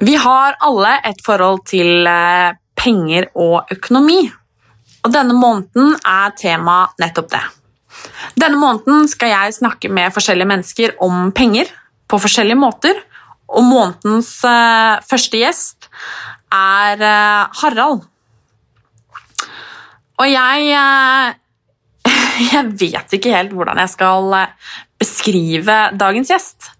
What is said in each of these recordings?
Vi har alle et forhold til eh, penger og økonomi. Og denne måneden er tema nettopp det. Denne måneden skal jeg snakke med forskjellige mennesker om penger på forskjellige måter. Og månedens eh, første gjest er eh, Harald. Og jeg eh, Jeg vet ikke helt hvordan jeg skal beskrive dagens gjest.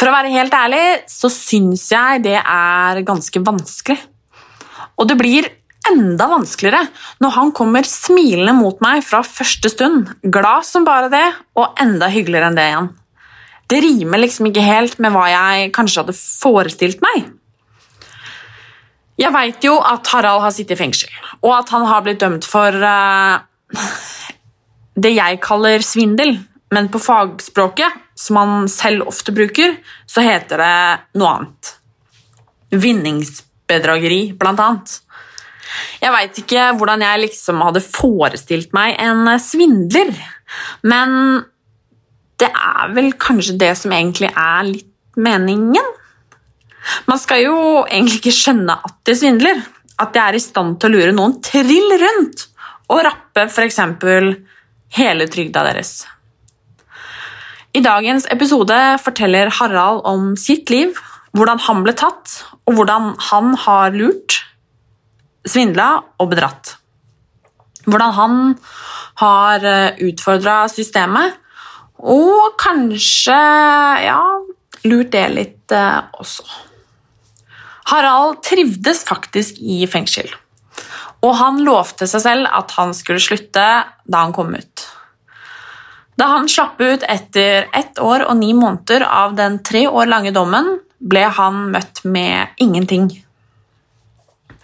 For å være helt ærlig så syns jeg det er ganske vanskelig. Og det blir enda vanskeligere når han kommer smilende mot meg fra første stund, glad som bare det, og enda hyggeligere enn det igjen. Det rimer liksom ikke helt med hva jeg kanskje hadde forestilt meg. Jeg veit jo at Harald har sittet i fengsel, og at han har blitt dømt for uh, det jeg kaller svindel, men på fagspråket, som han selv ofte bruker, så heter det noe annet. Vinningsbedrageri, blant annet. Jeg veit ikke hvordan jeg liksom hadde forestilt meg en svindler, men det er vel kanskje det som egentlig er litt meningen? Man skal jo egentlig ikke skjønne at de svindler, at de er i stand til å lure noen trill rundt og rappe f.eks. hele trygda deres. I dagens episode forteller Harald om sitt liv, hvordan han ble tatt, og hvordan han har lurt, svindla og bedratt. Hvordan han har utfordra systemet, og kanskje ja, lurt det litt eh, også. Harald trivdes faktisk i fengsel, og han lovte seg selv at han skulle slutte da han kom ut. Da han slapp ut etter ett år og ni måneder av den tre år lange dommen, ble han møtt med ingenting.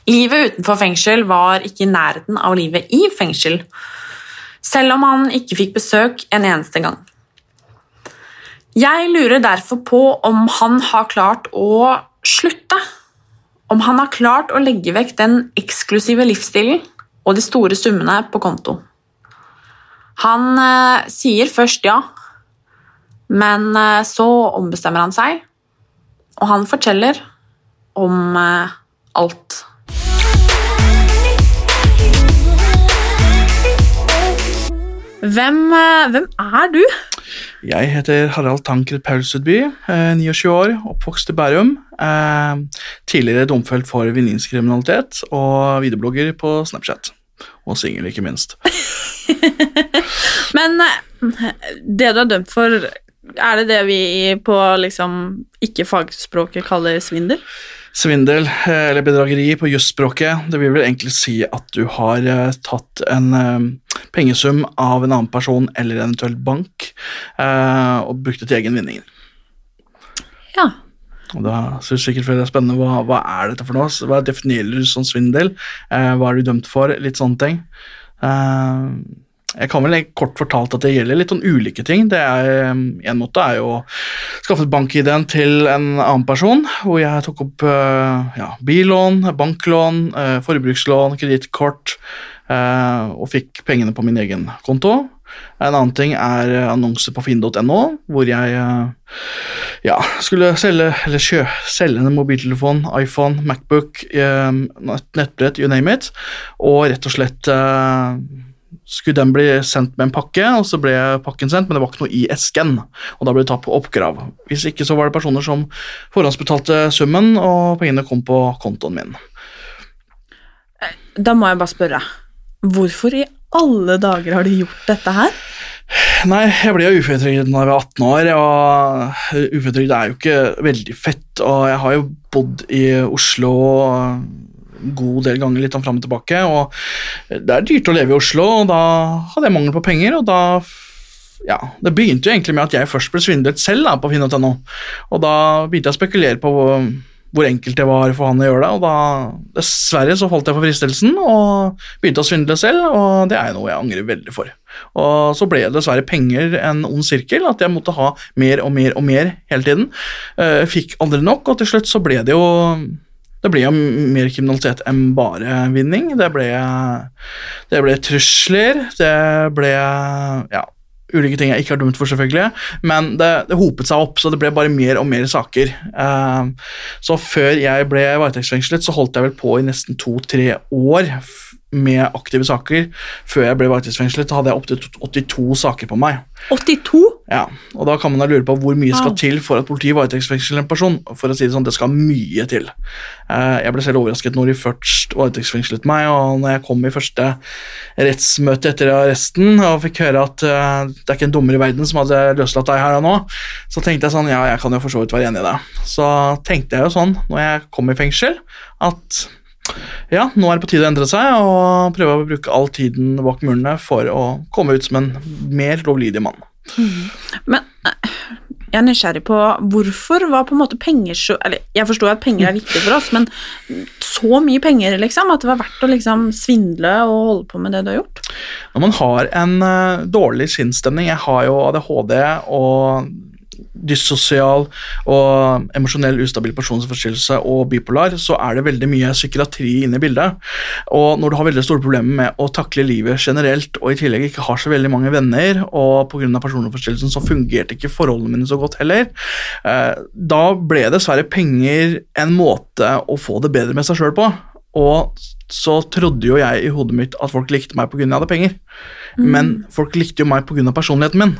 Livet utenfor fengsel var ikke i nærheten av livet i fengsel, selv om han ikke fikk besøk en eneste gang. Jeg lurer derfor på om han har klart å slutte. Om han har klart å legge vekk den eksklusive livsstilen og de store summene på konto. Han eh, sier først ja, men eh, så ombestemmer han seg, og han forteller om eh, alt. Hvem, eh, hvem er du? Jeg heter Harald Tankred Paulsudby, eh, 29 år, oppvokst i Bærum. Eh, tidligere domfelt for vinningskriminalitet og videoblogger på Snapchat. Og singel, ikke minst. Men eh, det du er dømt for, er det det vi på liksom ikke-fagspråket kaller svindel? Svindel eh, eller bedrageri på jusspråket, det vil vel egentlig si at du har eh, tatt en eh, pengesum av en annen person eller eventuelt bank eh, og brukt det til egen vinning. Ja. Og da synes sikkert sikkert det er spennende, hva, hva er dette for noe? Hva definerer du som svindel? Eh, hva er du dømt for? Litt sånne ting. Eh, jeg kan vel kort fortalt at det gjelder litt sånn ulike ting. Det er, En måte er jo å skaffe bank-ID-en til en annen person, hvor jeg tok opp ja, billån, banklån, eh, forbrukslån, kredittkort, og fikk pengene på min egen konto. En annen ting er annonser på finn.no, hvor jeg ja, skulle selge, eller kjø, selge en mobiltelefon, iPhone, Macbook, nettbrett, you name it, og rett og slett skulle den bli sendt med en pakke, og så ble pakken sendt, men det var ikke noe i esken. Og da ble det tatt på oppgrav. Hvis ikke så var det personer som forhåndsbetalte summen, og pengene kom på kontoen min. Da må jeg bare spørre, hvorfor i alle dager har du gjort dette her? Nei, jeg ble jo uføretrygdet da jeg var 18 år, og uføretrygd er jo ikke veldig fett. Og jeg har jo bodd i Oslo god del ganger litt fram og tilbake, og det er dyrt å leve i Oslo, og da hadde jeg mangel på penger, og da ja, Det begynte jo egentlig med at jeg først ble svindlet selv da, på finn.no, og da begynte jeg å spekulere på hvor enkelt det var for han å gjøre det. Og da, dessverre så falt jeg for fristelsen og begynte å svindle selv, og det er noe jeg angrer veldig for. Og så ble det dessverre penger en ond sirkel, at jeg måtte ha mer og mer og mer hele tiden. Eh, Fikk aldri nok, og til slutt så ble det jo det ble jo mer kriminalitet enn bare vinning. Det ble, det ble trusler, det ble ja, ulike ting jeg ikke har dømt for, selvfølgelig. Men det, det, hopet seg opp, så det ble bare mer og mer saker. Uh, så før jeg ble varetektsfengslet, så holdt jeg vel på i nesten to-tre år med aktive saker. Før jeg ble varetektsfengslet, hadde jeg opptil 82 saker på meg. 82? Ja, og da kan man da lure på hvor mye skal til for at politiet varetektsfengsler en person. For å si det sånn, det skal mye til. Eh, jeg ble selv overrasket når de først varetektsfengslet meg, og når jeg kom i første rettsmøte etter arresten og fikk høre at eh, det er ikke en dommer i verden som hadde løslatt deg her og nå, så tenkte jeg sånn, ja, jeg kan jo for så vidt være enig i det. Så tenkte jeg jo sånn når jeg kom i fengsel, at ja, nå er det på tide å endre seg og prøve å bruke all tiden bak murene for å komme ut som en mer lovlydig mann. Mm. Men eh, jeg er nysgjerrig på hvorfor var på en måte penger så Eller jeg forstår at penger er viktig for oss, men så mye penger, liksom, at det var verdt å liksom svindle og holde på med det du har gjort? Når man har en uh, dårlig sinnsstemning Jeg har jo ADHD og dyssosial og emosjonell ustabil personlighetsforstyrrelse og bipolar, så er det veldig mye psykiatri inne i bildet. Og når du har veldig store problemer med å takle livet generelt, og i tillegg ikke har så veldig mange venner, og pga. personlighetsforstyrrelsen så fungerte ikke forholdene mine så godt heller, eh, da ble dessverre penger en måte å få det bedre med seg sjøl på. Og så trodde jo jeg i hodet mitt at folk likte meg pga. jeg hadde penger. Mm. Men folk likte jo meg pga. personligheten min.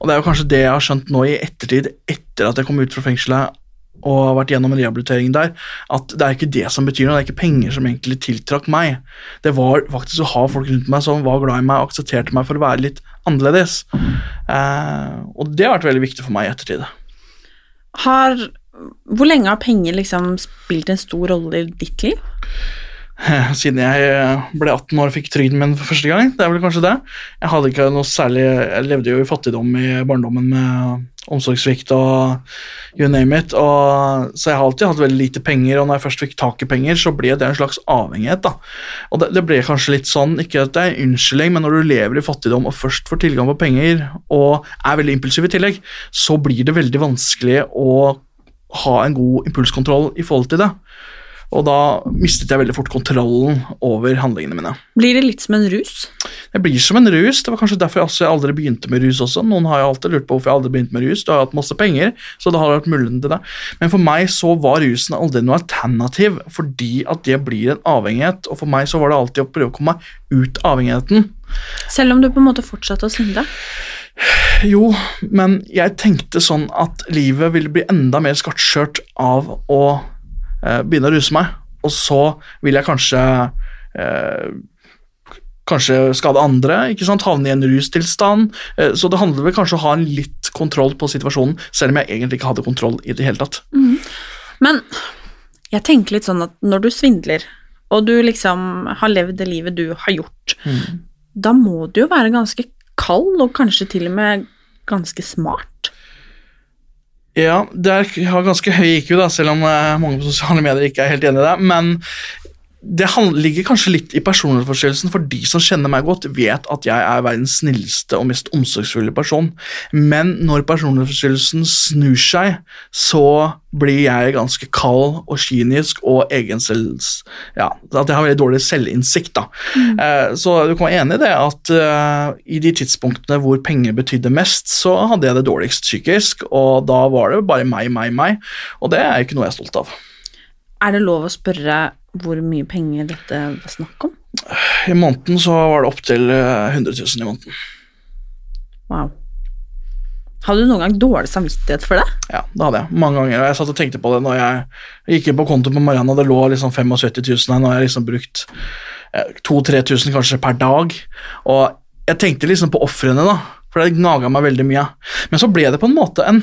Og det er jo kanskje det jeg har skjønt nå i ettertid, etter at jeg kom ut fra fengselet og har vært gjennom en rehabilitering der, at det er ikke det som betyr noe, det er ikke penger som egentlig tiltrakk meg. Det var faktisk å ha folk rundt meg som var glad i meg og aksepterte meg for å være litt annerledes. Eh, og det har vært veldig viktig for meg i ettertid. Har, hvor lenge har penger liksom spilt en stor rolle i ditt liv? siden jeg eh, ble 18 år og fikk trygden min for første gang. Det er vel kanskje det. Jeg hadde ikke noe særlig, jeg levde jo i fattigdom i barndommen med omsorgssvikt og you name it. Og, så jeg har alltid hatt veldig lite penger, og når jeg først fikk tak i penger, så ble det en slags avhengighet. da. Og det, det ble kanskje litt sånn, ikke at det er unnskyldning, men når du lever i fattigdom og først får tilgang på penger, og er veldig impulsiv i tillegg, så blir det veldig vanskelig å ha en god impulskontroll i forhold til det. Og da mistet jeg veldig fort kontrollen over handlingene mine. Blir det litt som en rus? Det blir som en rus. Det var kanskje derfor jeg aldri begynte med rus også. Noen har jo alltid lurt på hvorfor jeg aldri begynte med rus. Du har hatt masse penger, så det har vært muligheten til det. Men for meg så var rusen aldri noe alternativ, fordi at det blir en avhengighet. Og for meg så var det alltid å prøve å komme meg ut av avhengigheten. Selv om du på en måte fortsatte å synde? Jo, men jeg tenkte sånn at livet ville bli enda mer skattskjørt av å begynne å ruse meg, og så vil jeg kanskje eh, Kanskje skade andre, ikke sant? havne i en rustilstand. Eh, så det handler vel kanskje om å ha en litt kontroll på situasjonen, selv om jeg egentlig ikke hadde kontroll i det hele tatt. Mm. Men jeg tenker litt sånn at når du svindler, og du liksom har levd det livet du har gjort, mm. da må du jo være ganske kald, og kanskje til og med ganske smart. Ja, det har ganske høy IQ, da, selv om eh, mange på sosiale medier ikke er helt enig i det. Men det ligger kanskje litt i personlighetsforstyrrelsen, for de som kjenner meg godt, vet at jeg er verdens snilleste og mest omsorgsfulle person. Men når personlighetsforstyrrelsen snur seg, så blir jeg ganske kald og kynisk og egenselvs... Ja, at jeg har veldig dårlig selvinnsikt. da. Mm. Eh, så du kan være enig i det at uh, i de tidspunktene hvor penger betydde mest, så hadde jeg det dårligst psykisk, og da var det bare meg, meg, meg, og det er ikke noe jeg er stolt av. Er det lov å spørre hvor mye penger dette var snakk om? I måneden så var det opptil 100 000 i måneden. Wow. Hadde du noen gang dårlig samvittighet for det? Ja, det hadde jeg. Mange ganger. Jeg satt og tenkte på det når jeg gikk inn på konto på Mariana. og det lå liksom 75 000 her. Nå har jeg liksom brukt 2000-3000 kanskje per dag. Og jeg tenkte liksom på ofrene, da, for det gnaga meg veldig mye. Men så ble det på en måte en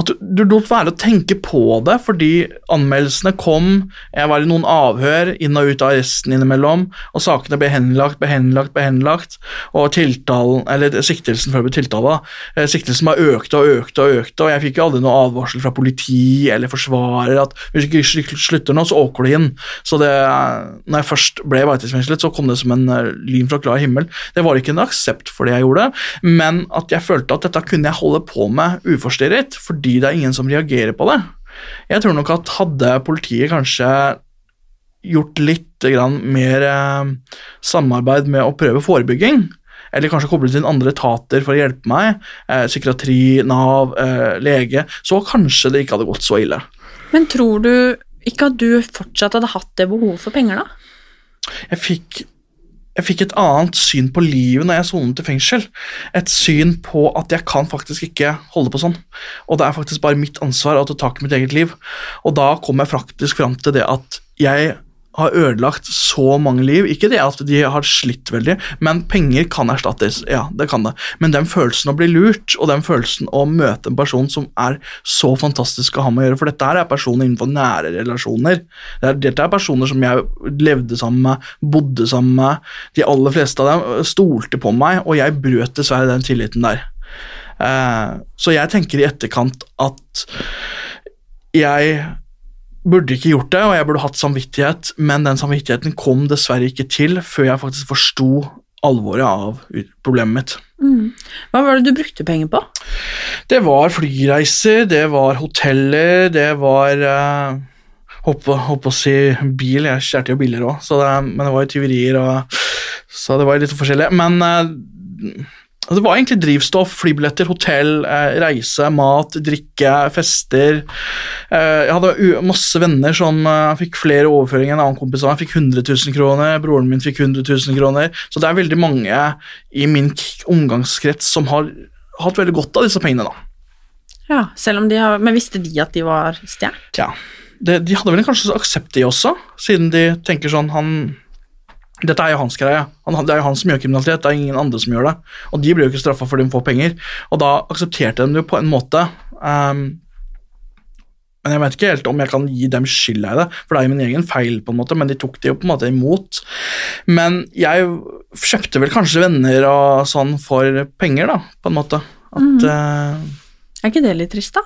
at du, du lot være å tenke på det fordi anmeldelsene kom, jeg var i noen avhør inn og ut av arresten innimellom, og sakene ble henlagt, ble henlagt, ble henlagt, og tiltalen, eller siktelsen før det ble tiltale, siktelsen bare økte og økte og økte, og jeg fikk jo aldri noe advarsel fra politi eller forsvarer at hvis du ikke slutter nå, så åker du inn. Så det, når jeg først ble varetektsfengslet, så kom det som en lyn fra klar himmel. Det var ikke en aksept for det jeg gjorde, men at jeg følte at dette kunne jeg holde på med uforstyrret. fordi fordi det er ingen som reagerer på det. Jeg tror nok at hadde politiet kanskje gjort litt mer eh, samarbeid med å prøve forebygging, eller kanskje koblet inn andre etater for å hjelpe meg, eh, psykiatri, Nav, eh, lege, så kanskje det ikke hadde gått så ille. Men tror du ikke at du fortsatt hadde hatt det behovet for penger, da? Jeg fikk jeg fikk et annet syn på livet når jeg sonet i fengsel. Et syn på at jeg kan faktisk ikke holde på sånn. Og det er faktisk bare mitt ansvar å ta tak i mitt eget liv. Og da kom jeg faktisk fram til det at jeg har ødelagt så mange liv. Ikke det at de har slitt veldig, men penger kan erstattes. Ja, det kan det. Men den følelsen å bli lurt, og den følelsen å møte en person som er så fantastisk å ha med å gjøre, for dette er personer innenfor nære relasjoner. Dette er personer som jeg levde sammen med, bodde sammen med. De aller fleste av dem stolte på meg, og jeg brøt dessverre den tilliten der. Eh, så jeg tenker i etterkant at jeg burde ikke gjort det, og jeg burde hatt samvittighet, men den samvittigheten kom dessverre ikke til før jeg faktisk forsto alvoret av problemet mitt. Mm. Hva var det du brukte penger på? Det var flyreiser, det var hoteller, det var uh, Håper å si bil, jeg kjørte jo biler òg, men det var jo tyverier og Så det var litt forskjellig. Men uh, det var egentlig drivstoff, flybilletter, hotell, eh, reise, mat, drikke, fester. Eh, jeg hadde masse venner som eh, fikk flere overføringer enn en annen kompis. Han fikk 100 000 kroner, broren min fikk 100 000 kroner. Så det er veldig mange i min omgangskrets som har hatt veldig godt av disse pengene. da. Ja, selv om de har, Men visste de at de var stjålet? Ja. Det, de hadde vel kanskje aksept, de også, siden de tenker sånn han dette er jo hans greie. det er jo han som gjør kriminalitet, det er ingen andre som gjør det. Og de blir jo ikke straffa fordi de får penger. Og da aksepterte de det jo på en måte. Um, men jeg vet ikke helt om jeg kan gi dem skylda i det, for det er jo min egen feil, på en måte, men de tok det jo på en måte imot. Men jeg kjøpte vel kanskje venner og sånn for penger, da, på en måte. At, mm. er ikke det litt trist, da?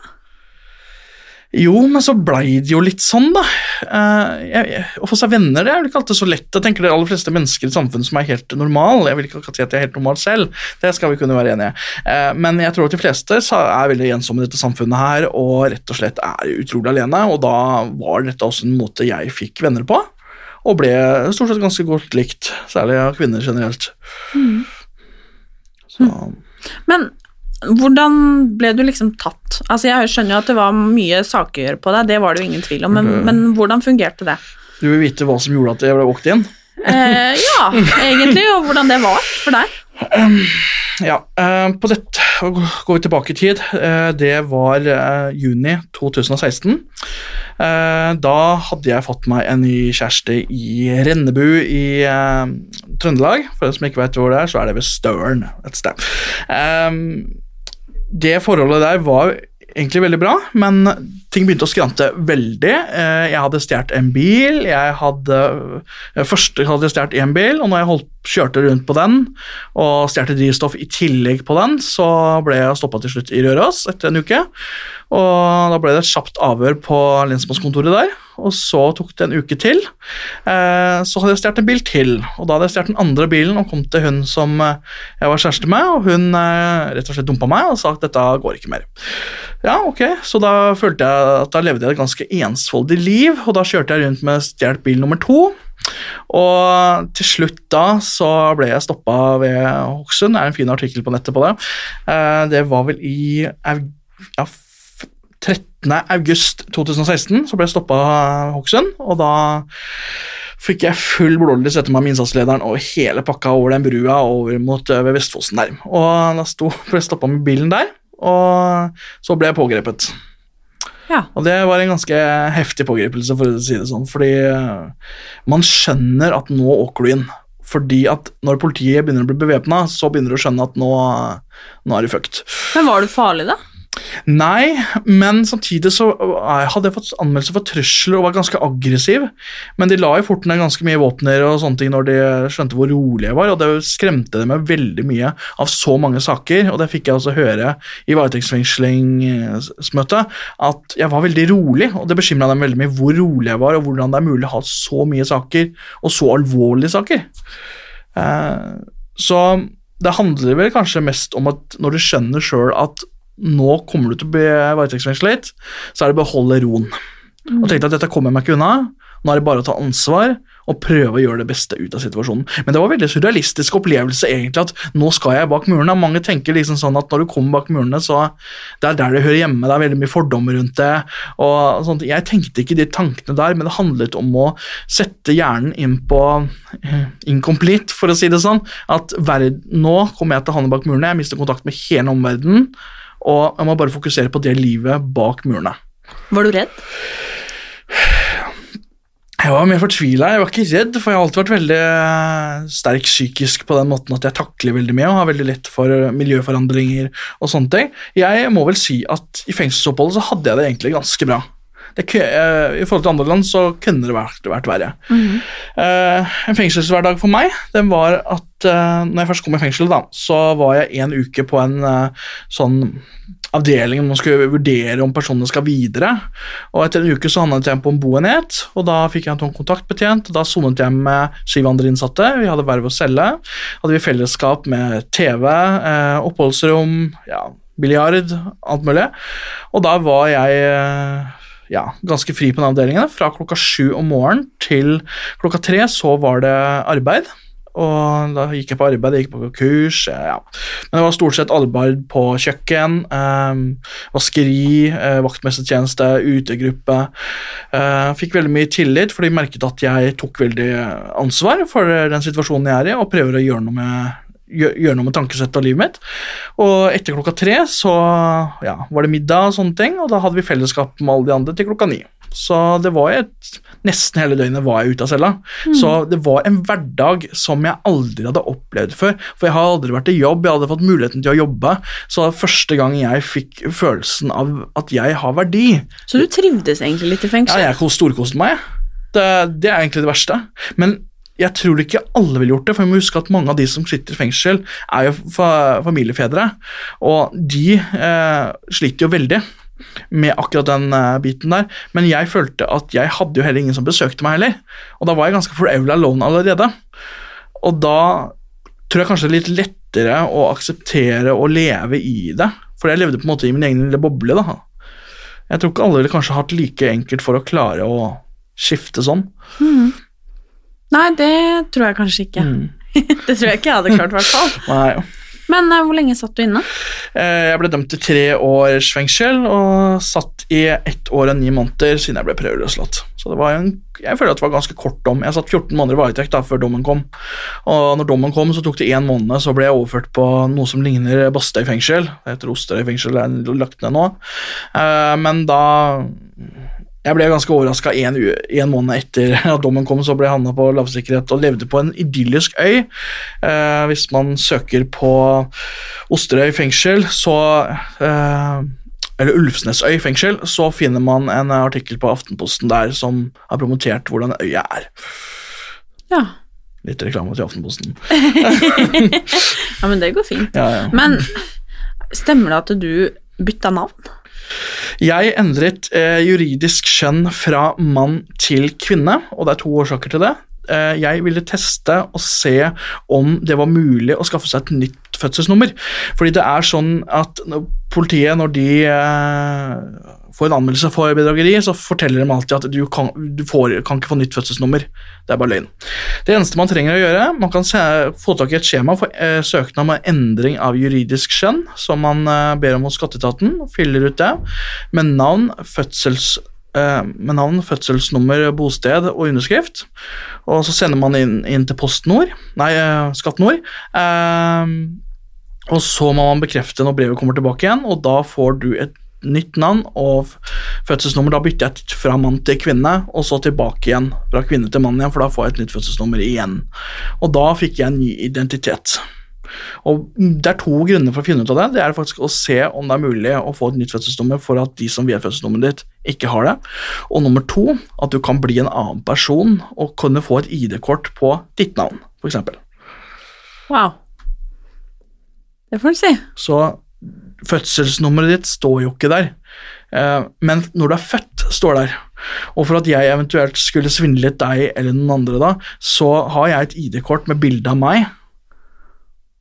Jo, men så blei det jo litt sånn, da. Uh, å få seg venner det er vel ikke alltid så lett. Jeg tenker det aller fleste mennesker i samfunnet som er helt normal. Jeg vil ikke si at jeg er helt normal selv, det skal vi kunne være enige i. Uh, men jeg tror at de fleste er veldig ensomme i dette samfunnet her, og rett og slett er utrolig alene. Og da var dette også en måte jeg fikk venner på, og ble stort sett ganske godt likt. Særlig av kvinner generelt. Mm. Så. Men hvordan ble du liksom tatt? Altså Jeg skjønner jo at det var mye saker på deg, det var det jo ingen tvil om, men, men hvordan fungerte det? Du vil vite hva som gjorde at jeg ble våket inn? Eh, ja, egentlig, og hvordan det var for deg. Ja, uh, på dette går vi tilbake i tid. Uh, det var uh, juni 2016. da hadde jeg fått meg en ny kjæreste i Rennebu i Trøndelag. For den som ikke vet hvor det er, så er det ved Støren et sted. Det forholdet der var egentlig veldig bra, men ting begynte å skrante veldig. Eh, jeg hadde stjålet en bil. Jeg hadde, eh, først hadde jeg stjålet én bil, og når jeg holdt, kjørte rundt på den og stjal drivstoff i tillegg på den, så ble jeg stoppa til slutt i Røros etter en uke. Og da ble det et kjapt avhør på lensmannskontoret der, og så tok det en uke til. Eh, så hadde jeg stjålet en bil til, og da hadde jeg stjålet den andre bilen og kom til hun som jeg var kjæreste med, og hun rett og slett dumpa meg og sa at dette går ikke mer. Ja, ok, så da følte jeg at da levde jeg et ganske ensfoldig liv, og da kjørte jeg rundt med stjålet bil nummer to. Og til slutt da så ble jeg stoppa ved Hokksund. Det er en fin artikkel på nettet på det. Eh, det var vel i ja, 13. august 2016 så ble jeg stoppa Hokksund, og da fikk jeg full blodlys etter meg med innsatslederen og hele pakka over den brua over mot ved Vestfossen der. Og da sto, ble jeg stoppa med bilen der, og så ble jeg pågrepet. Ja. Og det var en ganske heftig pågripelse, for å si det sånn, fordi eh, man skjønner at nå åker du inn. Fordi at når politiet begynner å bli bevæpna, så begynner du å skjønne at nå, nå er du fucked. Men var du farlig, da? Nei, men samtidig så eh, hadde jeg fått anmeldelse for trusler og var ganske aggressiv. Men de la jo fort ned ganske mye våpner og sånne ting når de skjønte hvor rolig jeg var, og det skremte dem veldig mye av så mange saker, og det fikk jeg også høre i varetektsfengslingsmøtet, at jeg var veldig rolig, og det bekymra dem veldig mye hvor rolig jeg var, og hvordan det er mulig å ha så mye saker, og så alvorlige saker. Eh, så det handler vel kanskje mest om at når du skjønner sjøl at nå kommer du til å bli varetektsfengslet, så er det bare å holde roen. Og tenkte at dette kommer jeg meg ikke unna. Nå er det bare å ta ansvar og prøve å gjøre det beste ut av situasjonen. Men det var en veldig surrealistisk opplevelse egentlig at nå skal jeg bak murene. Mange tenker liksom sånn at når du kommer bak murene, så det er der det hører hjemme. Det er veldig mye fordommer rundt det. og sånt. Jeg tenkte ikke de tankene der, men det handlet om å sette hjernen inn på eh, incomplete, for å si det sånn. At nå kommer jeg til å havne bak murene, jeg mister kontakt med hele omverdenen. Og jeg må bare fokusere på det livet bak murene. Var du redd? Jeg var mer fortvila. Jeg var ikke redd, for jeg har alltid vært veldig eh, sterk psykisk på den måten at jeg takler veldig mye og har veldig lett for miljøforandringer og sånne ting. Jeg må vel si at i fengselsoppholdet så hadde jeg det egentlig ganske bra. Det, uh, I forhold til andre land så kunne det vært, vært verre. Mm. Uh, en fengselshverdag for meg den var at uh, når jeg først kom i fengsel, da, så var jeg en uke på en sånn avdeling hvor man skulle vurdere om personene skal videre. Og Etter en uke så handlet jeg på en boenhet, og da fikk jeg en tom kontaktbetjent. og Da sonet jeg med syv andre innsatte. Vi hadde verv å selge. Hadde vi fellesskap med TV, oppholdsrom, ja, biljard, alt mulig. Og da var jeg ja, ganske fri på den avdelingen. Fra klokka sju om morgenen til klokka tre så var det arbeid. Og da gikk jeg på arbeid, jeg gikk på kurs. Ja. Men det var stort sett arbeid på kjøkken, eh, vaskeri, eh, vaktmestertjeneste, utegruppe. Eh, fikk veldig mye tillit, for de merket at jeg tok veldig ansvar for den situasjonen jeg er i, og prøver å gjøre noe med gjøre noe med tankesettet og livet mitt. Og etter klokka tre så ja, var det middag og sånne ting, og da hadde vi fellesskap med alle de andre til klokka ni. Så det var et, nesten hele døgnet var jeg ute av cella. Mm. Så det var en hverdag som jeg aldri hadde opplevd før. For jeg har aldri vært i jobb, jeg hadde fått muligheten til å jobbe. Så det var første gang jeg fikk følelsen av at jeg har verdi. Så du trivdes egentlig litt i fengsel? Ja, jeg storkoste meg. Det, det er egentlig det verste. Men jeg tror ikke alle ville gjort det, for vi må huske at mange av de som sitter i fengsel, er jo familiefedre, og de eh, sliter jo veldig med akkurat den uh, biten der. Men jeg følte at jeg hadde jo heller ingen som besøkte meg heller, og da var jeg ganske forever alone allerede. Og da tror jeg kanskje det er litt lettere å akseptere å leve i det, for jeg levde på en måte i min egen lille boble. da. Jeg tror ikke alle ville kanskje hatt like enkelt for å klare å skifte sånn. Mm. Nei, det tror jeg kanskje ikke. Mm. det tror jeg ikke jeg hadde klart, i hvert fall. Nei. Men uh, hvor lenge satt du inne? Uh, jeg ble dømt til tre års fengsel og satt i ett år og ni måneder siden jeg ble prøveløslatt. Så det var en, jeg føler at det var ganske kort dom. Jeg satt 14 måneder i varetekt før dommen kom. Og når dommen kom, så tok det én måned, så ble jeg overført på noe som ligner Bastøy fengsel. Det heter Osterøy fengsel, det er lagt ned nå. Uh, men da jeg ble ganske overraska en, en, måned etter at dommen kom, så ble jeg havna på lavsikkerhet og levde på en idyllisk øy. Eh, hvis man søker på Osterøy fengsel, så eh, eller Ulvsnesøy fengsel, så finner man en artikkel på Aftenposten der som har promotert hvordan øya er. Ja. Litt reklame til Aftenposten. ja, men det går fint. Ja, ja. Men stemmer det at du bytta navn? Jeg endret eh, juridisk kjønn fra mann til kvinne, og det er to årsaker til det. Eh, jeg ville teste og se om det var mulig å skaffe seg et nytt fødselsnummer. Fordi det er sånn at politiet, når de eh, får en anmeldelse for bedrageri, så forteller de alltid at du kan, du får, kan ikke få nytt fødselsnummer. Det er bare løgn. Det eneste man trenger å gjøre, man kan se, få tak i et skjema for eh, søknad om endring av juridisk skjønn, som man eh, ber om hos skatteetaten, fyller ut det, med navn, fødsels eh, med navn, fødselsnummer, bosted og underskrift. Og så sender man inn, inn til PostNord, nei, eh, Skatt Nord. Eh, og så må man bekrefte når brevet kommer tilbake igjen, og da får du et nytt navn og fødselsnummer. Da bytter jeg fra mann til kvinne, og så tilbake igjen fra kvinne til mann igjen, for da får jeg et nytt fødselsnummer igjen. Og da fikk jeg en ny identitet. Og Det er to grunner for å finne ut av det. Det er faktisk å se om det er mulig å få et nytt fødselsnummer for at de som vet fødselsnummeret ditt, ikke har det. Og nummer to, at du kan bli en annen person og kunne få et ID-kort på ditt navn, f.eks. Wow. Det får du si. Så fødselsnummeret ditt står jo ikke der. Eh, Men når du er født, står der. Og for at jeg eventuelt skulle svindlet deg eller noen andre da, så har jeg et ID-kort med bilde av meg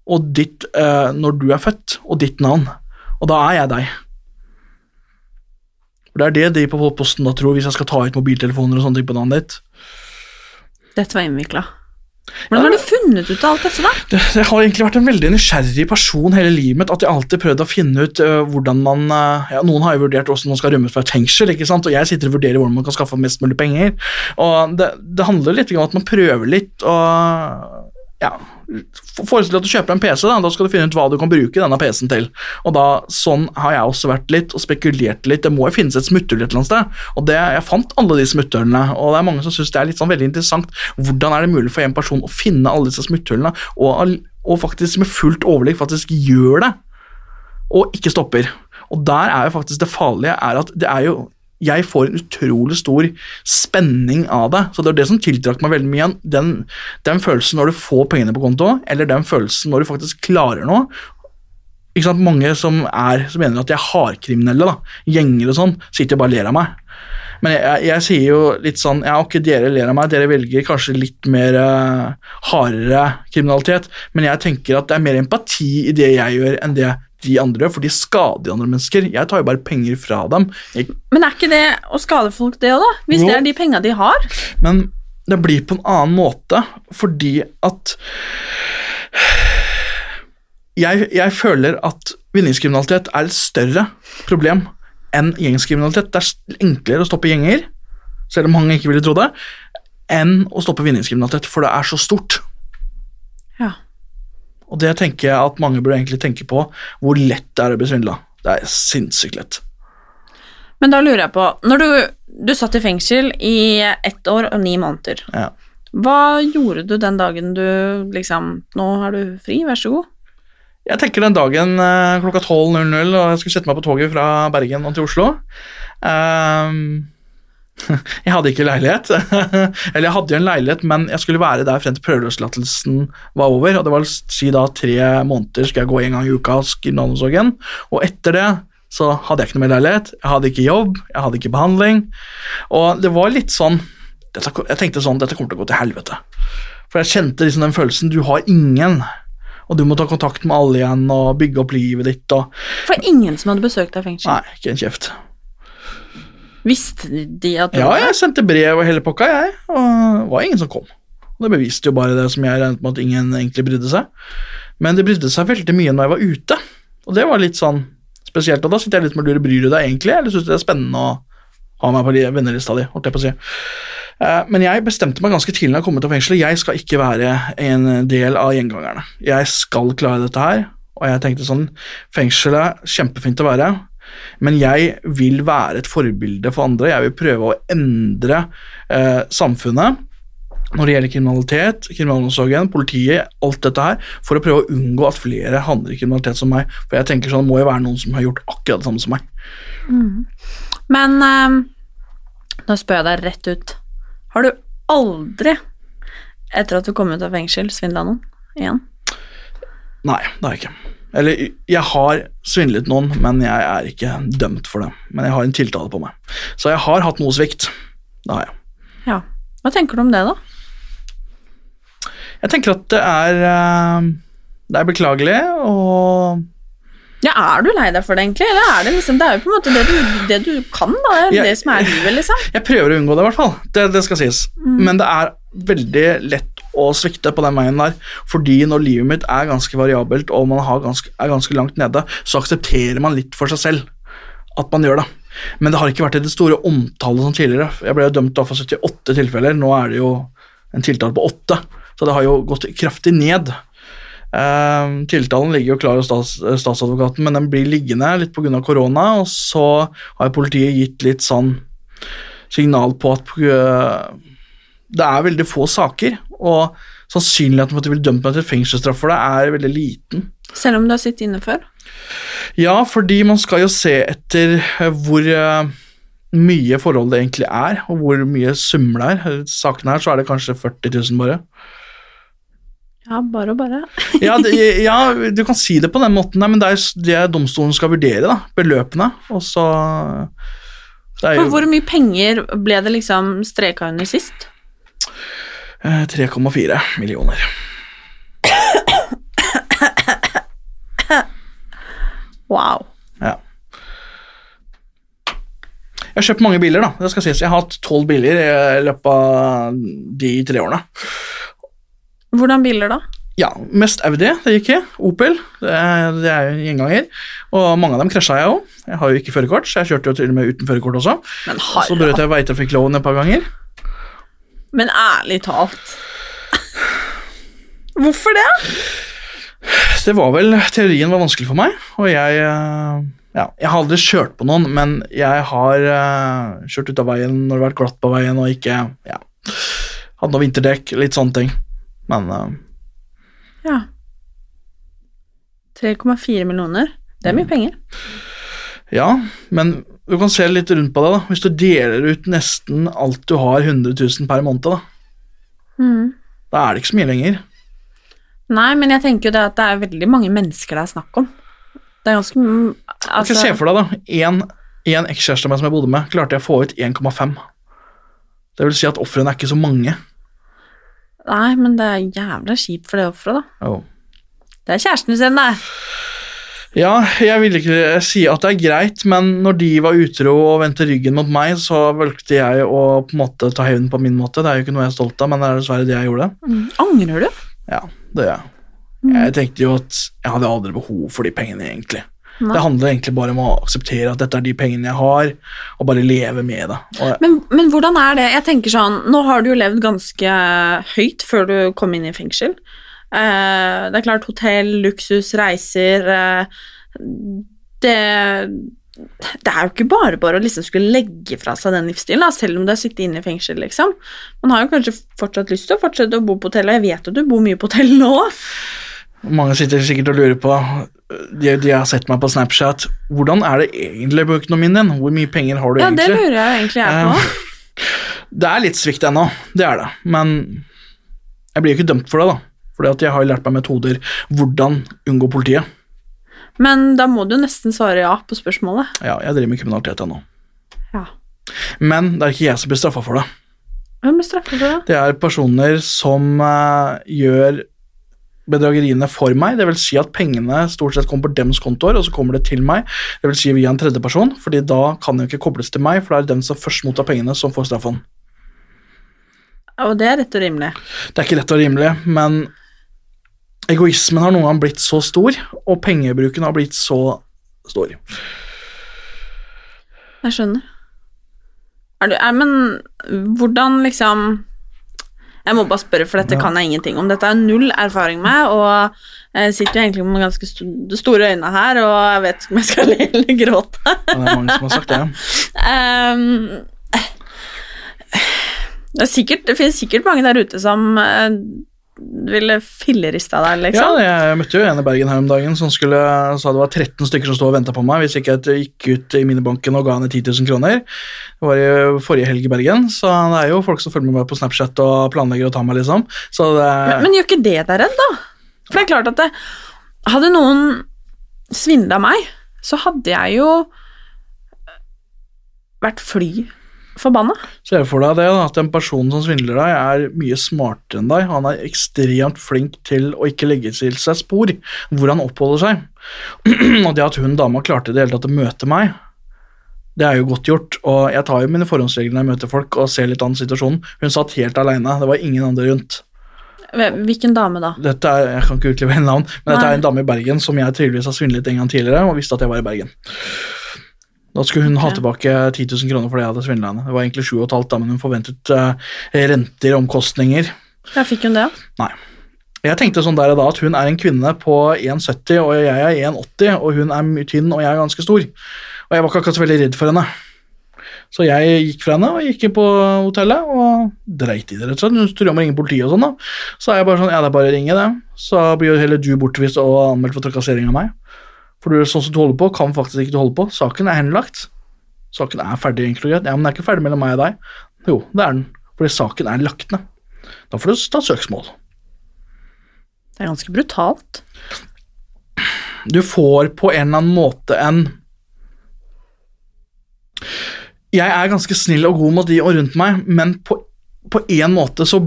og ditt eh, når du er født, og ditt navn. Og da er jeg deg. For Det er det de på posten da tror, hvis jeg skal ta ut mobiltelefoner og sånne ting på navnet ditt. Dette var innvikla. Hvordan har du funnet ut av alt dette, da? Det, jeg har egentlig vært en veldig nysgjerrig person hele livet mitt. At jeg alltid prøvd å finne ut uh, hvordan man uh, ja, Noen har jo vurdert hvordan man skal rømme fra et fengsel, ikke sant? og jeg sitter og vurderer hvordan man kan skaffe mest mulig penger. Og det, det handler litt om at man prøver litt og ja, Forestill deg at du kjøper en PC, da, da skal du finne ut hva du kan bruke denne PC-en til. Og da, Sånn har jeg også vært litt og spekulert litt. Det må jo finnes et smutthull et eller annet sted. Og det, Jeg fant alle de smutthullene, og det er mange som syns det er litt sånn veldig interessant. Hvordan er det mulig for en person å finne alle disse smutthullene, og, og faktisk med fullt overlegg faktisk gjør det, og ikke stopper. Og der er jo faktisk det farlige er at det er jo jeg får en utrolig stor spenning av det. Så det er det som tiltrakk meg veldig mye. Den, den følelsen når du får pengene på konto, eller den følelsen når du faktisk klarer noe. Ikke sant? Mange som, er, som mener at de er hardkriminelle, da. gjenger og sånn, sitter og bare ler av meg. Men jeg, jeg, jeg, sier jo litt sånn Ja, ok, dere ler av meg, dere velger kanskje litt mer uh, hardere kriminalitet, men jeg tenker at det er mer empati i det jeg gjør, enn det de andre, for de skader andre mennesker. Jeg tar jo bare penger fra dem. Jeg, Men er ikke det å skade folk, det òg, da? Hvis Jo. det er de penga de har? men det blir på en annen måte, fordi at jeg, jeg føler at vinningskriminalitet er et større problem enn gjengskriminalitet. Det er enklere å stoppe gjenger, selv om mange ikke ville tro det, enn å stoppe vinningskriminalitet, for det er så stort. Og det tenker jeg at mange burde egentlig tenke på, hvor lett det er å bli svindla. Det er sinnssykt lett. Men da lurer jeg på Når du, du satt i fengsel i ett år og ni måneder, Ja. hva gjorde du den dagen du liksom Nå er du fri, vær så god. Jeg tenker den dagen eh, klokka 12.00 og jeg skulle sette meg på toget fra Bergen og til Oslo ehm, Jeg hadde ikke leilighet. Eller jeg hadde jo en leilighet, men jeg skulle være der frem til prøveløslatelsen var over. Og det var si da tre måneder skal jeg gå en gang i uka hos kriminalomsorgen. Og etter det så hadde jeg ikke noe mer leilighet, jeg hadde ikke jobb, jeg hadde ikke behandling. Og det var litt sånn Jeg tenkte sånn Dette kommer til å gå til helvete. For jeg kjente liksom den følelsen Du har ingen. Og du må ta kontakt med alle igjen og bygge opp livet ditt. Og, For ingen som hadde besøkt deg i fengsel. nei, ikke en kjeft. Visste de at du Ja, var jeg sendte brev og hele pakka, jeg. Og det var ingen som kom. Og det beviste jo bare det som jeg regnet med at ingen egentlig brydde seg. Men det brydde seg veldig mye når jeg var ute, og det var litt sånn spesielt. Og da sitter jeg litt med lurer, bryr du deg egentlig, eller syns du det er spennende å ha meg på li- vennelista di, holdt jeg på å si. Eh, Men jeg bestemte meg ganske tidlig da jeg kom ut av fengselet. Jeg skal ikke være en del av gjengangerne. Jeg skal klare dette her. Og jeg tenkte sånn Fengselet, kjempefint å være, men jeg vil være et forbilde for andre. Jeg vil prøve å endre eh, samfunnet når det gjelder kriminalitet, kriminalomsorgen, politiet, alt dette her, for å prøve å unngå at flere handler i kriminalitet som meg. For jeg tenker sånn, det må jo være noen som har gjort akkurat det samme som meg. Men eh, nå spør jeg deg rett ut. Har du aldri, etter at du kom ut av fengsel, svindla noen igjen? Nei, det har jeg ikke. Eller, jeg har svindlet noen, men jeg er ikke dømt for det. Men jeg har en tiltale på meg. Så jeg har hatt noe svikt. Det har jeg. Ja. Hva tenker du om det, da? Jeg tenker at det er eh, Det er beklagelig, og Ja, Er du lei deg for det, egentlig? Eller er det liksom Det er jo på en måte det du, det du kan, da. Det jeg, det som er livet, liksom. Jeg prøver å unngå det, i hvert fall. Det, det skal sies. Men det er veldig lett å svikte på den veien der, fordi når livet mitt er ganske variabelt og man ganske, er ganske langt nede, så aksepterer man litt for seg selv at man gjør det. Men det har ikke vært i det store omtale som tidligere. Jeg ble jo dømt for 78 tilfeller, nå er det jo en tiltale på 8, så det har jo gått kraftig ned. Eh, tiltalen ligger jo klar hos stats, statsadvokaten, men den blir liggende litt pga. korona, og så har politiet gitt litt sånn signal på at øh, det er veldig få saker, og sannsynligheten for at de vil dømme meg til fengselsstraff for det, er veldig liten. Selv om du har sittet inne før? Ja, fordi man skal jo se etter eh, hvor eh, mye forhold det egentlig er, og hvor mye summer det er. I saken her så er det kanskje 40 000 bare. Ja, bare og bare. Ja, det, ja, du kan si det på den måten, men det er det domstolen skal vurdere, da. Beløpene. Og så For jo hvor mye penger ble det liksom streka under sist? Eh, 3,4 millioner. Wow. Ja. Jeg har kjøpt mange biler, da. Det skal sies. Jeg har hatt tolv biler i løpet av de tre årene. Hvordan biler da? Ja, mest Audi, det gikk i. Opel, det er, det er jo gjenganger. Og mange av dem krasja jeg òg. Jeg har jo ikke førerkort, så jeg kjørte jo til og med uten førerkort også. Men Så brøt jeg veitrafikkloven et par ganger. Men ærlig talt Hvorfor det? Det var vel Teorien var vanskelig for meg, og jeg eh, ja, Jeg har aldri kjørt på noen, men jeg har uh, kjørt ut av veien når det har vært glatt på veien og ikke ja, Hadde noe vinterdekk, litt sånne ting. Men uh, Ja. 3,4 millioner. Det er mye penger. Ja, men du kan se litt rundt på det. da Hvis du deler ut nesten alt du har, 100 000 per måned, da, Mm. da er det ikke så mye lenger. Nei, men jeg tenker jo det at det er veldig mange mennesker det er snakk om. Det er ganske altså, Se for deg, da. En, en ekskjæreste av meg som jeg bodde med, klarte jeg å få ut 1,5. Det vil si at ofrene er ikke så mange. Nei, men det er jævla kjipt for det offeret, da. Oh. Det er kjæresten sin, det. Ja, jeg vil ikke si at det er greit, men når de var utro og vendte ryggen mot meg, så valgte jeg å på en måte ta hevn på min måte. Det er jo ikke noe jeg er stolt av, men det er dessverre det jeg gjorde. Mm. Angrer du? Ja, det gjør jeg. Jeg tenkte jo at jeg hadde aldri behov for de pengene, egentlig. Nei. Det handler egentlig bare om å akseptere at dette er de pengene jeg har, og bare leve med det. Og, Men, men hvordan er det? Jeg tenker sånn, Nå har du jo levd ganske høyt før du kom inn i fengsel. Eh, det er klart hotell, luksus, reiser eh, det, det er jo ikke bare bare å liksom skulle legge fra seg den livsstilen, da, selv om du har sittet inne i fengsel. liksom. Man har jo kanskje fortsatt lyst til å fortsette å bo på hotell, og jeg vet at du bor mye på hotell nå. mange sitter sikkert og lurer på de, de har sett meg på Snapchat. Hvordan er det egentlig på økonomien din? Hvor mye penger har du Ja, det lurer jeg egentlig jeg på. Eh, Det er litt svikt ennå, det er det. Men jeg blir jo ikke dømt for det, da. Fordi at jeg har lært meg metoder hvordan unngå politiet. Men da må du nesten svare ja på spørsmålet. Ja, jeg driver med kriminalitet ennå. Ja. Men det er ikke jeg som blir straffa for det. Hvem blir straffet for det? Det er personer som uh, gjør bedrageriene for meg. Det vil si at pengene stort sett kommer på dems kontoer, og så kommer det til meg. Det vil si via en tredjeperson, fordi da kan det jo ikke kobles til meg, for det er den som først mottar pengene, som får straffen. Og det er rett og rimelig. Det er ikke rett og rimelig, men egoismen har noen gang blitt så stor, og pengebruken har blitt så stor. Jeg skjønner. Er du, er, men hvordan liksom Jeg må bare spørre, for dette Ja. kan jeg ingenting om. Dette er null erfaring med, og jeg sitter jo egentlig med ganske st store øyne her, og jeg vet ikke om jeg skal le eller gråte. Det er mange som har sagt det. um, det, er sikkert, det finnes sikkert mange der ute som eh, ville fillerista deg, liksom. Ja, jeg møtte jo en i Bergen her om dagen som skulle, sa det var 13 stykker som stod og venta på meg hvis ikke jeg gikk ut i minibanken og ga henne 10 000 kroner. Det var i forrige helg i Bergen, så det er jo folk som følger med meg på Snapchat og planlegger å ta meg, liksom. Så det Men, men gjør ikke det deg redd, da? For det er klart at det, hadde noen svindla meg, så hadde jeg jo vært fly forbanna. Se for deg det, da, at en person som svindler deg, er mye smartere enn deg. Han er ekstremt flink til å ikke legge til seg spor hvor han oppholder seg. og det at hun dama klarte i det hele tatt å møte meg, det er jo godt gjort. Og jeg tar jo mine forhåndsregler når jeg møter folk og ser litt an situasjonen. Hun satt helt aleine, det var ingen andre rundt. Hvilken dame da? Dette er, Jeg kan ikke utlevere navn, men dette er en dame i Bergen som jeg tydeligvis har svindlet en gang tidligere, og visste at jeg var i Bergen. Da skulle hun ha tilbake 10 000 kroner for det jeg hadde svindla henne. Det var egentlig 7,5, da, men hun forventet uh, renter og omkostninger. Ja, fikk hun det? Nei. Jeg tenkte sånn der og da at hun er en kvinne på 1,70, og jeg er 1,80, og hun er tynn, og jeg er ganske stor. Og jeg var ikke akkurat så veldig redd for henne. Så jeg gikk fra henne og gikk inn på hotellet og dreit i det. rett og slett. Hun spurte om å ringe politiet og sånn. da. Så er jeg bare sånn, ja det er bare å ringe det. Så blir jo heller du bortvist og anmeldt for trakassering av meg. For du, sånn som du holder på, kan faktisk ikke du holde på. Saken er henlagt. Saken er ferdig, egentlig. Ja, men den er ikke ferdig mellom meg og deg. Jo, det er den. Fordi saken er lagt ned. Da får du ta søksmål. Det er ganske brutalt. Du får på en eller annen måte en Jeg er ganske snill og god mot de og rundt meg, men på, på en måte så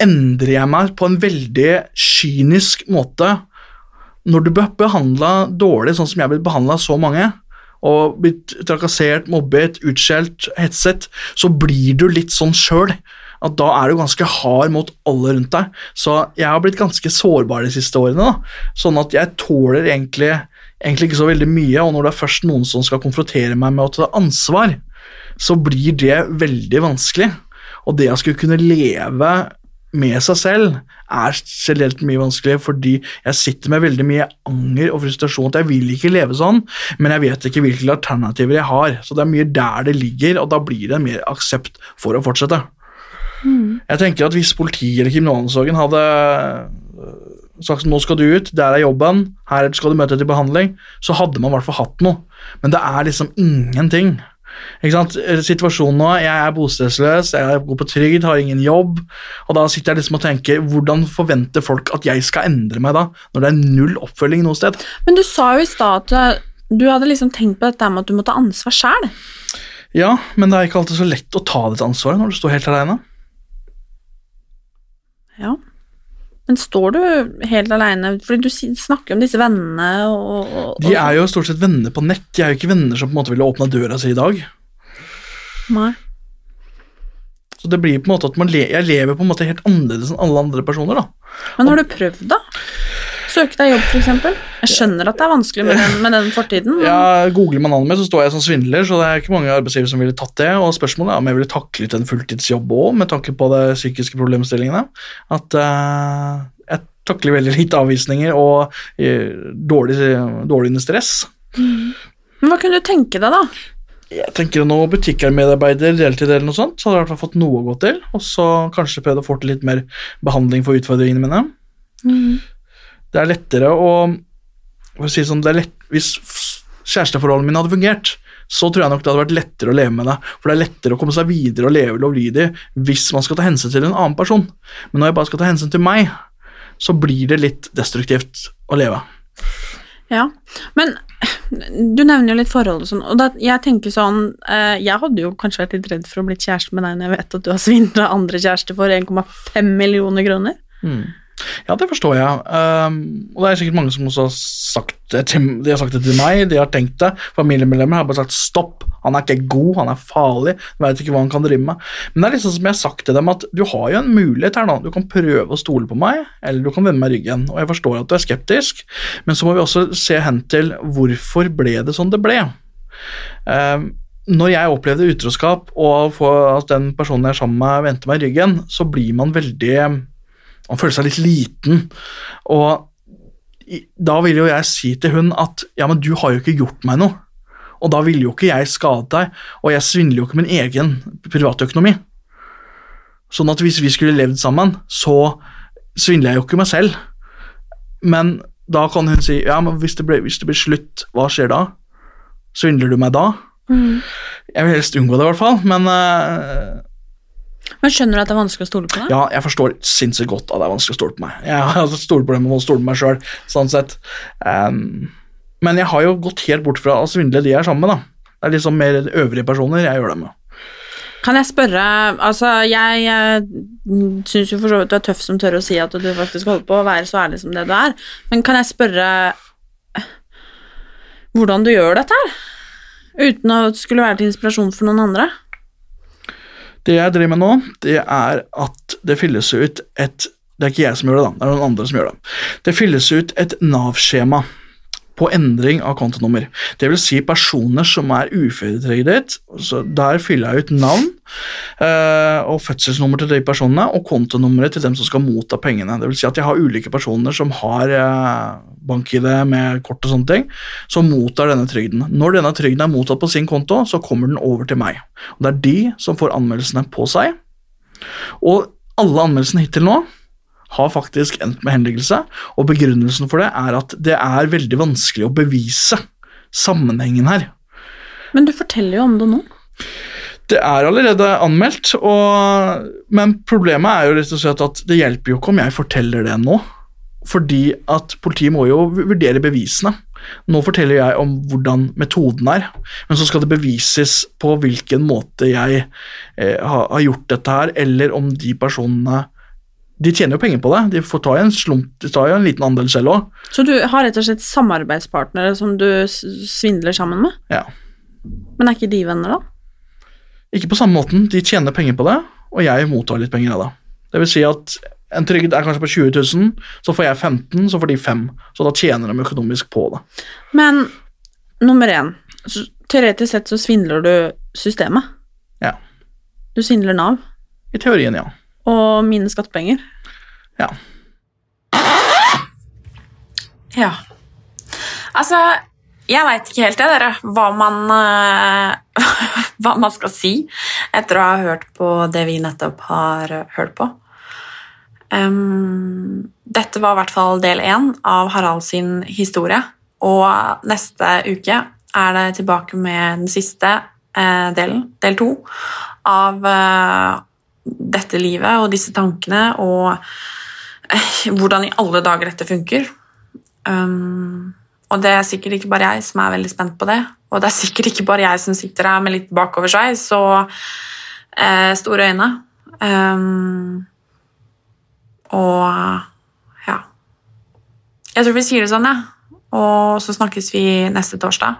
endrer jeg meg på en veldig kynisk måte når du blir behandla dårlig, sånn som jeg har blitt behandla så mange, og blitt trakassert, mobbet, utskjelt, hetset, så blir du litt sånn sjøl. At da er du ganske hard mot alle rundt deg. Så jeg har blitt ganske sårbar de siste årene. da. Sånn at jeg tåler egentlig, egentlig ikke så veldig mye, og når det er først noen som skal konfrontere meg med å ta ansvar, så blir det veldig vanskelig. Og det å skulle kunne leve med seg selv er generelt mye vanskelig, fordi jeg sitter med veldig mye anger og frustrasjon. at Jeg vil ikke leve sånn, men jeg vet ikke hvilke alternativer jeg har. Så det er mye der det ligger, og da blir det mer aksept for å fortsette. Jeg tenker at Hvis politiet eller kriminalomsorgen hadde øh, sagt nå skal du ut, der er jobben, her skal du møte til behandling, så hadde man i hvert fall hatt noe. Men det er liksom ingenting. Ikke sant? Situasjonen nå, Jeg er bostedsløs, jeg går på trygd, har ingen jobb. Og da sitter jeg liksom og tenker, hvordan forventer folk at jeg skal endre meg da, når det er null oppfølging noe sted? Men du sa jo i stad at du hadde liksom tenkt på dette med at du må ta ansvar sjæl. Ja, men det er ikke alltid så lett å ta dette ansvaret når du står helt alene. Ja. Men står du helt aleine? Fordi du snakker om disse vennene og, og De er jo stort sett venner på nett, de er jo ikke venner som på en måte ville åpna døra si i dag. Nei. Så det blir på en måte at man le jeg lever på en måte helt annerledes enn alle andre personer. da. Men har du prøvd, da? Søke deg jobb, f.eks.? Jeg skjønner at det er vanskelig med den, med den fortiden. men- Ja, Googler man navnet mitt, så står jeg som svindler, så det er ikke mange arbeidsgivere som ville tatt det. Og spørsmålet er om jeg ville taklet en fulltidsjobb òg, med tanke på de psykiske problemstillingene. At uh, jeg takler veldig lite avvisninger og eh, dårlig, dårlig stress. Men hva kunne du tenke deg, da? Jeg tenker noe butikkmedarbeider, deltid eller noe sånt, så hadde jeg i hvert fall fått noe å gå til. Og så kanskje prøvd å få til litt mer behandling for utfordringene mine. Det er lettere å si sånn, det lett, Hvis kjæresteforholdet mine hadde fungert, så tror jeg nok det hadde vært lettere å leve med det. For det er lettere å komme seg videre og leve lovlydig hvis man skal ta hensyn til en annen person. Men når jeg bare skal ta hensyn til meg, så blir det litt destruktivt å leve. Ja, men du nevner jo litt forhold og sånn, og da, jeg tenker sånn eh, Jeg hadde jo kanskje vært litt redd for å bli kjæreste med deg når jeg vet at du har svindla andre kjærester for 1,5 millioner kroner. Ja, det forstår jeg. Um, og det er sikkert mange som også har sagt det til, de har sagt det til meg, de har tenkt det. Familiemedlemmer har bare sagt stopp, han er ikke god, han er farlig, du vet ikke hva han kan drive med. Men det er liksom som jeg har sagt til dem, at du har jo en mulighet her nå. Du kan prøve å stole på meg, eller du kan vende meg ryggen. Og jeg forstår at du er skeptisk, men så må vi også se hen til hvorfor ble det sånn det ble. Um, når jeg opplevde utroskap, og at den personen jeg er sammen med, vendte meg ryggen, så blir man veldig man føler seg litt liten. Og da vil jo jeg si til hun at ja, men du har jo ikke gjort meg noe. Og da ville jo ikke jeg skade deg, og jeg svindler jo ikke min egen privatøkonomi. Sånn at hvis vi skulle levd sammen, så svindler jeg jo ikke meg selv. Men da kan hun si ja, men hvis det, blir, hvis det blir slutt, hva skjer da? Svindler du meg da? Jeg vil helst unngå det, i hvert fall. Men eh, Men skjønner du at det er vanskelig å stole på deg? ja, jeg forstår sinnssykt godt at det er vanskelig å stole på meg. Jeg har altså stoleproblemer med å stole på meg sjøl, sånn sett. Um, men jeg har jo gått helt bort fra å svindle de jeg er sammen med, da. Det er liksom mer øvrige personer jeg gjør det med. Kan jeg spørre Altså, jeg, jeg syns jo for så vidt du er tøff som tør å si at du faktisk holder på å være så ærlig som det du er, men kan jeg spørre hvordan du gjør dette her? Uten å skulle være til inspirasjon for noen andre? Det jeg driver med nå, det er at det fylles ut et Det er ikke jeg som gjør det, da, det er noen andre som gjør det. Det fylles ut et Nav-skjema på endring av kontonummer. Det vil si personer som er uføretrygdet. Der fyller jeg ut navn eh, og fødselsnummer til de personene og kontonummeret til dem som skal motta pengene. Det vil si at jeg har ulike personer som har eh, bank-ID med kort og sånne ting, som mottar denne trygden. Når denne trygden er mottatt på sin konto, så kommer den over til meg. Og Det er de som får anmeldelsene på seg. Og alle anmeldelsene hittil nå har faktisk endt med henleggelse, og begrunnelsen for det er at det er veldig vanskelig å bevise sammenhengen her. Men du forteller jo om det nå. Det er allerede anmeldt, og, men problemet er jo rett og slett at det hjelper jo ikke om jeg forteller det nå, fordi at politiet må jo vurdere bevisene. Nå forteller jeg om hvordan metoden er, men så skal det bevises på hvilken måte jeg eh, har, gjort dette her, eller om de personene de tjener jo penger på det. De får ta en slump, de tar jo en liten andel selv òg. Så du har rett og slett samarbeidspartnere som du svindler sammen med? Ja. Men er ikke de venner, da? Ikke på samme måten. De tjener penger på det, og jeg mottar litt penger av det. Det vil si at en trygd er kanskje på 20 000, så får jeg 15, så får de 5. Så da tjener de økonomisk på det. Men nummer én Teoretisk sett så svindler du systemet. Ja. Du svindler Nav. I teorien, ja. Og mine skattepenger. Ja. Ja. Altså, jeg veit ikke helt det, dere, hva man, uh, hva man skal si etter å ha hørt på det vi nettopp har hørt på. Um, dette var i hvert fall del én av Harald sin historie. Og neste uke er det tilbake med den siste uh, delen, del to, av uh, dette livet og disse tankene og hvordan i alle dager dette funker. Um, og det er sikkert ikke bare jeg som er veldig spent på det. Og det er sikkert ikke bare jeg som sitter her med litt bakoversveis og eh, store øyne. Um, og ja. Jeg tror vi sier det sånn, jeg. Ja. Og så snakkes vi neste torsdag.